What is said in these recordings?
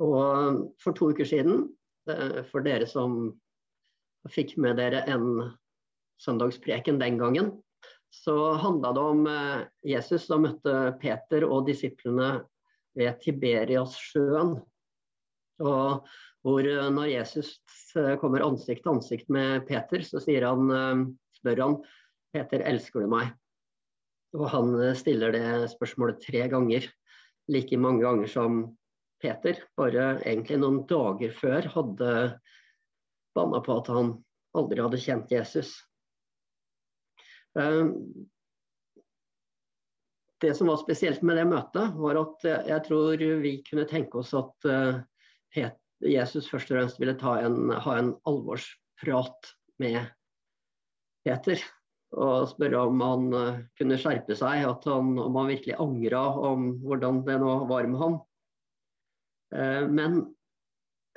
Og for to uker siden, for dere som fikk med dere en søndagspreken den gangen, så handla det om Jesus som møtte Peter og disiplene ved Tiberiassjøen. Og hvor når Jesus kommer ansikt til ansikt med Peter, så han, spør han Peter, elsker du meg? Og han stiller det spørsmålet tre ganger. Like mange ganger som Peter, bare egentlig noen dager før, hadde banna på at han aldri hadde kjent Jesus. Ehm, det som var spesielt med det møtet, var at jeg tror vi kunne tenke oss at eh, Jesus først og fremst ville en, ha en alvorsprat med Peter. Og spørre om han eh, kunne skjerpe seg, han, om han virkelig angra om hvordan det nå var med ham. Eh, men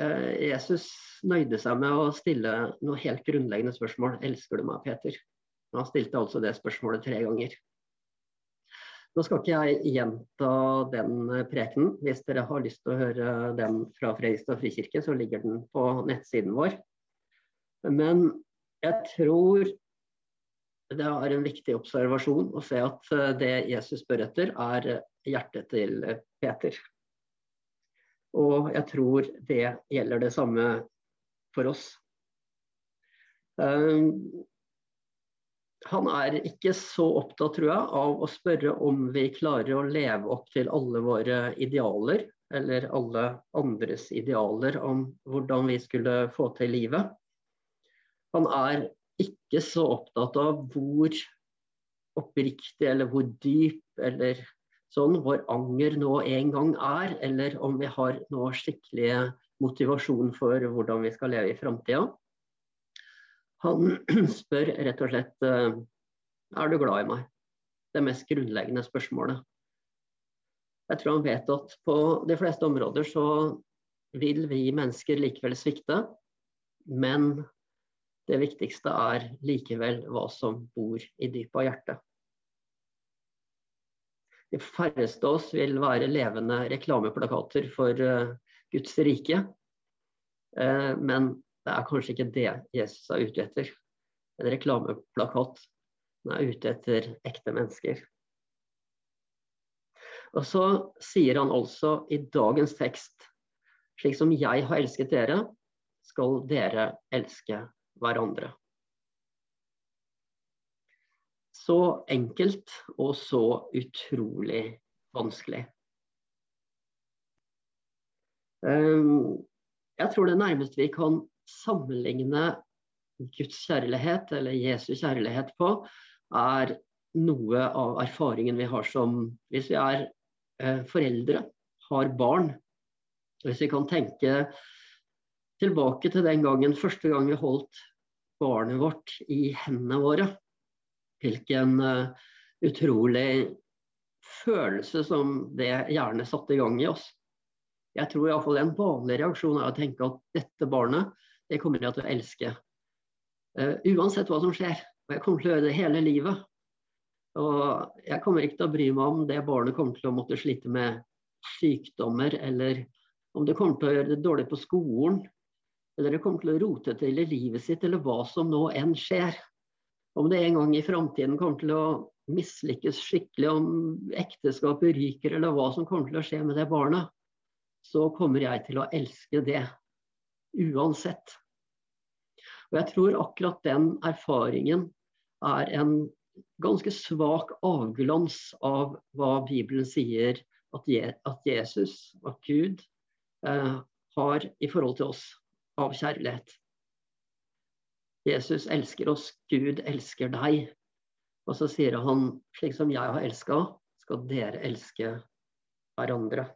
eh, Jesus nøyde seg med å stille noe helt grunnleggende spørsmål. Elsker du meg, Peter? Han stilte altså det spørsmålet tre ganger. Nå skal ikke jeg gjenta den prekenen. Hvis dere har lyst til å høre den fra Fredrikstad frikirke, så ligger den på nettsiden vår. Men jeg tror det er en viktig observasjon å se at eh, det Jesus spør etter, er hjertet til Peter. Og jeg tror det gjelder det samme for oss. Um, han er ikke så opptatt, tror jeg, av å spørre om vi klarer å leve opp til alle våre idealer, eller alle andres idealer om hvordan vi skulle få til livet. Han er ikke så opptatt av hvor oppriktig eller hvor dyp eller sånn vår anger nå en gang er, eller om vi har nå skikkelig motivasjon for hvordan vi skal leve i framtida. Han spør rett og slett eh, er du glad i meg? Det mest grunnleggende spørsmålet. Jeg tror han vet at på de fleste områder så vil vi mennesker likevel svikte. Men det viktigste er likevel hva som bor i dypet av hjertet. De færreste av oss vil være levende reklameplakater for uh, Guds rike. Uh, men det er kanskje ikke det Jesus er ute etter. En reklameplakat. Han er ute etter ekte mennesker. Og så sier han altså i dagens tekst slik som jeg har elsket dere, skal dere elske hverandre. Så enkelt og så utrolig vanskelig. Ehm, jeg tror det nærmeste vi kan sammenligne Guds kjærlighet eller Jesu kjærlighet på, er noe av erfaringen vi har som Hvis vi er eh, foreldre, har barn. Hvis vi kan tenke tilbake til den gangen første gang vi holdt barnet vårt i hendene våre hvilken uh, utrolig følelse som det gjerne satte i gang i oss. Jeg tror iallfall en vanlig reaksjon er å tenke at dette barnet det kommer jeg til å elske. Uh, uansett hva som skjer. Og jeg kommer til å gjøre det hele livet. Og jeg kommer ikke til å bry meg om det barnet kommer til å måtte slite med sykdommer, eller om det kommer til å gjøre det dårlig på skolen, eller det kommer til å rote til i livet sitt, eller hva som nå enn skjer. Om det en gang i framtiden kommer til å mislykkes skikkelig, om ekteskapet ryker eller hva som kommer til å skje med det barnet, så kommer jeg til å elske det uansett. Og Jeg tror akkurat den erfaringen er en ganske svak avglans av hva Bibelen sier at, Jesus, at Gud, eh, har i forhold til oss av kjærlighet. Jesus elsker oss, Gud elsker deg. Og så sier han, slik som jeg har elska, skal dere elske hverandre.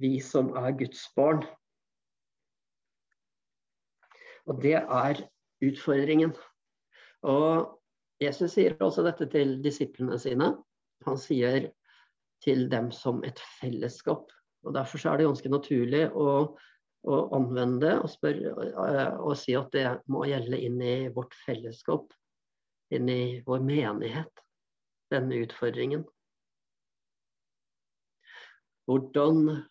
Vi som er Guds barn. Og det er utfordringen. Og Jesus sier også dette til disiplene sine. Han sier til dem som et fellesskap. Og Derfor er det ganske naturlig å å anvende det og, spørre, eh, og si at det må gjelde inn i vårt fellesskap, inn i vår menighet, denne utfordringen. Hvordan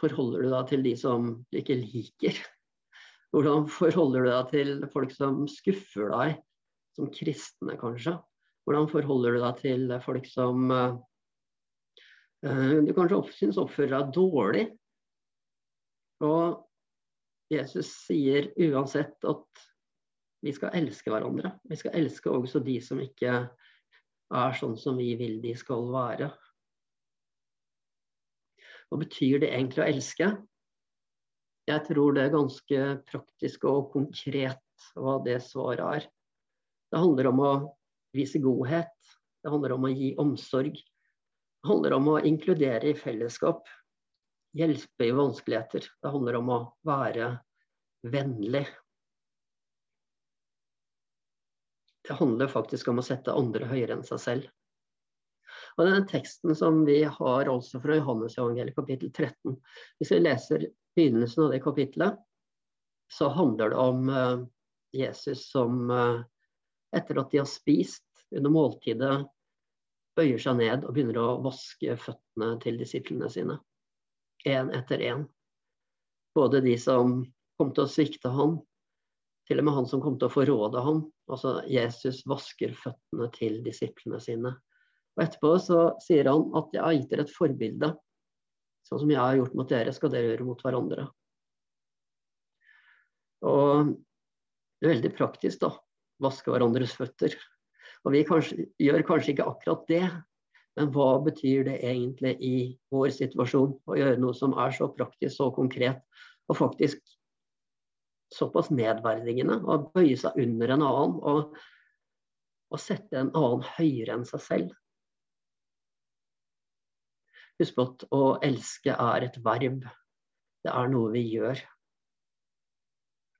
forholder du deg til de som du ikke liker? Hvordan forholder du deg til folk som skuffer deg, som kristne kanskje? Hvordan forholder du deg til folk som uh, du kanskje opp, syns oppfører deg dårlig? Og Jesus sier uansett at vi skal elske hverandre. Vi skal elske også de som ikke er sånn som vi vil de skal være. Hva betyr det egentlig å elske? Jeg tror det er ganske praktisk og konkret hva det svaret er. Det handler om å vise godhet. Det handler om å gi omsorg. Det handler om å inkludere i fellesskap. Hjelpe i vanskeligheter. Det handler om å være vennlig. Det handler faktisk om å sette andre høyere enn seg selv. Og den teksten som vi har også fra Johannes evangeliet kapittel 13, hvis vi leser begynnelsen av det kapittelet, så handler det om uh, Jesus som uh, etter at de har spist under måltidet, bøyer seg ned og begynner å vaske føttene til disiplene sine. Én etter én. Både de som kom til å svikte han, til og med han som kom til å forråde han. Altså Jesus vasker føttene til disiplene sine. Og etterpå så sier han at jeg har gitt dere et forbilde. Sånn som jeg har gjort mot dere, skal dere gjøre mot hverandre. Og det er veldig praktisk, da. Vaske hverandres føtter. Og vi kanskje, gjør kanskje ikke akkurat det, men hva betyr det egentlig i vår situasjon? Å gjøre noe som er så praktisk, så konkret, og faktisk såpass nedverdigende. Å bøye seg under en annen og, og sette en annen høyere enn seg selv. Husk på at å elske er et verb. Det er noe vi gjør.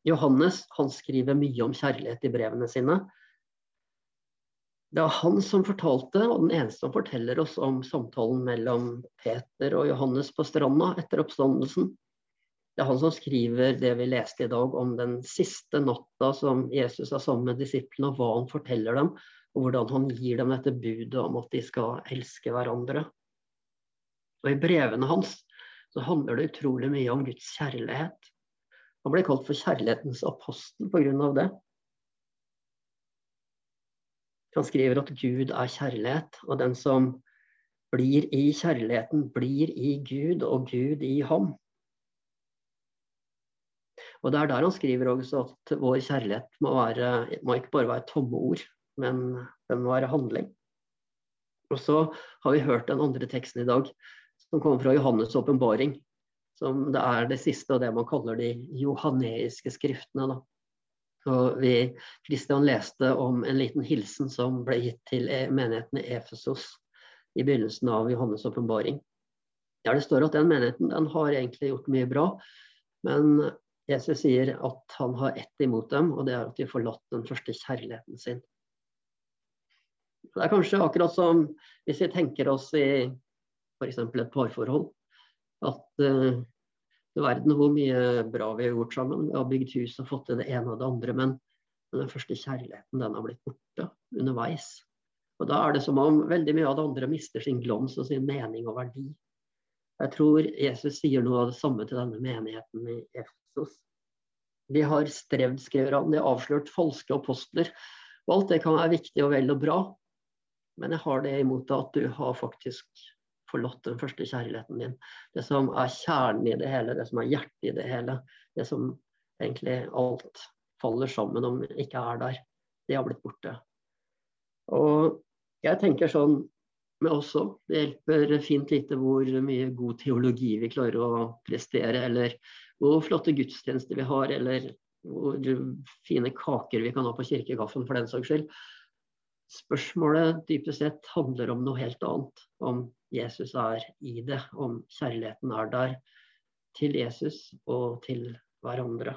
Johannes han skriver mye om kjærlighet i brevene sine. Det er han som fortalte, og den eneste som forteller oss om samtalen mellom Peter og Johannes på stranda etter oppstandelsen. Det er han som skriver det vi leste i dag om den siste natta som Jesus er sammen med disiplene, og hva han forteller dem, og hvordan han gir dem dette budet om at de skal elske hverandre. Og i brevene hans så handler det utrolig mye om Guds kjærlighet. Han ble kalt for kjærlighetens apostel pga. det. Han skriver at Gud er kjærlighet, og den som blir i kjærligheten, blir i Gud, og Gud i ham. Og Det er der han skriver også at vår kjærlighet må, være, må ikke bare være tomme ord, men den må være handling. Og så har vi hørt den andre teksten i dag, som kommer fra Johannes' åpenbaring. Som det er det siste av det man kaller de johaneiske skriftene. Da. Og vi, Kristian leste om en liten hilsen som ble gitt til e, menigheten i Efesos i begynnelsen av Johannes' åpenbaring. Der det står at den menigheten den har egentlig gjort mye bra, men Jesus sier at han har ett imot dem, og det er at de har forlatt den første kjærligheten sin. Det er kanskje akkurat som hvis vi tenker oss i f.eks. et parforhold. At uh, du verden hvor mye bra vi har gjort sammen. Vi har bygd hus og fått til det ene og det andre. Men, den første kjærligheten den har blitt borte underveis. Og Da er det som om veldig mye av det andre mister sin glans og sin mening og verdi. Jeg tror Jesus sier noe av det samme til denne menigheten i Efesos. De har strevd, skriver han. De har avslørt falske apostler. Og alt det kan være viktig og vel og bra. Men jeg har det imot at du har faktisk forlatt den første kjærligheten din. Det som er kjernen i det hele, det som er hjertet i det hele. Det som egentlig alt faller sammen om ikke er der. Det har blitt borte. Og jeg tenker sånn med òg. Det hjelper fint lite hvor mye god teologi vi klarer å prestere, eller hvor flotte gudstjenester vi har, eller hvor fine kaker vi kan ha på kirkegaffen for den saks skyld. Spørsmålet dypest sett handler om noe helt annet. Om Jesus er i det, om kjærligheten er der til Jesus og til hverandre.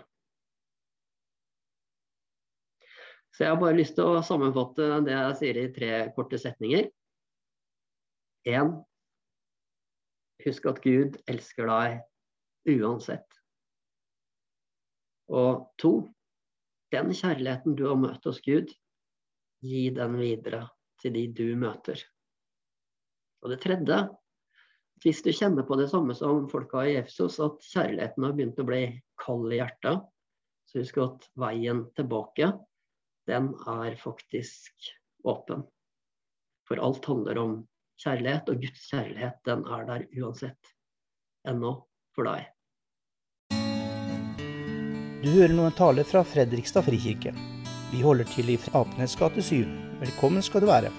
Så jeg har bare lyst til å sammenfatte det jeg sier i tre korte setninger. 1. Husk at Gud elsker deg uansett. Og to Den kjærligheten du har møtt hos Gud, gi den videre til de du møter. Og det tredje, hvis du kjenner på det samme som folka i Efsos, at kjærligheten har begynt å bli kald i hjertet, så husk at veien tilbake, den er faktisk åpen. For alt handler om kjærlighet, og Guds kjærlighet, den er der uansett. Ennå for deg. Du hører noen taler fra Fredrikstad frikirke. Vi holder til i Apenes gate 7. Velkommen skal du være.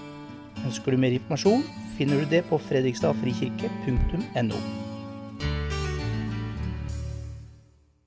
Ønsker du mer informasjon, finner du det på fredrikstadfrikirke.no.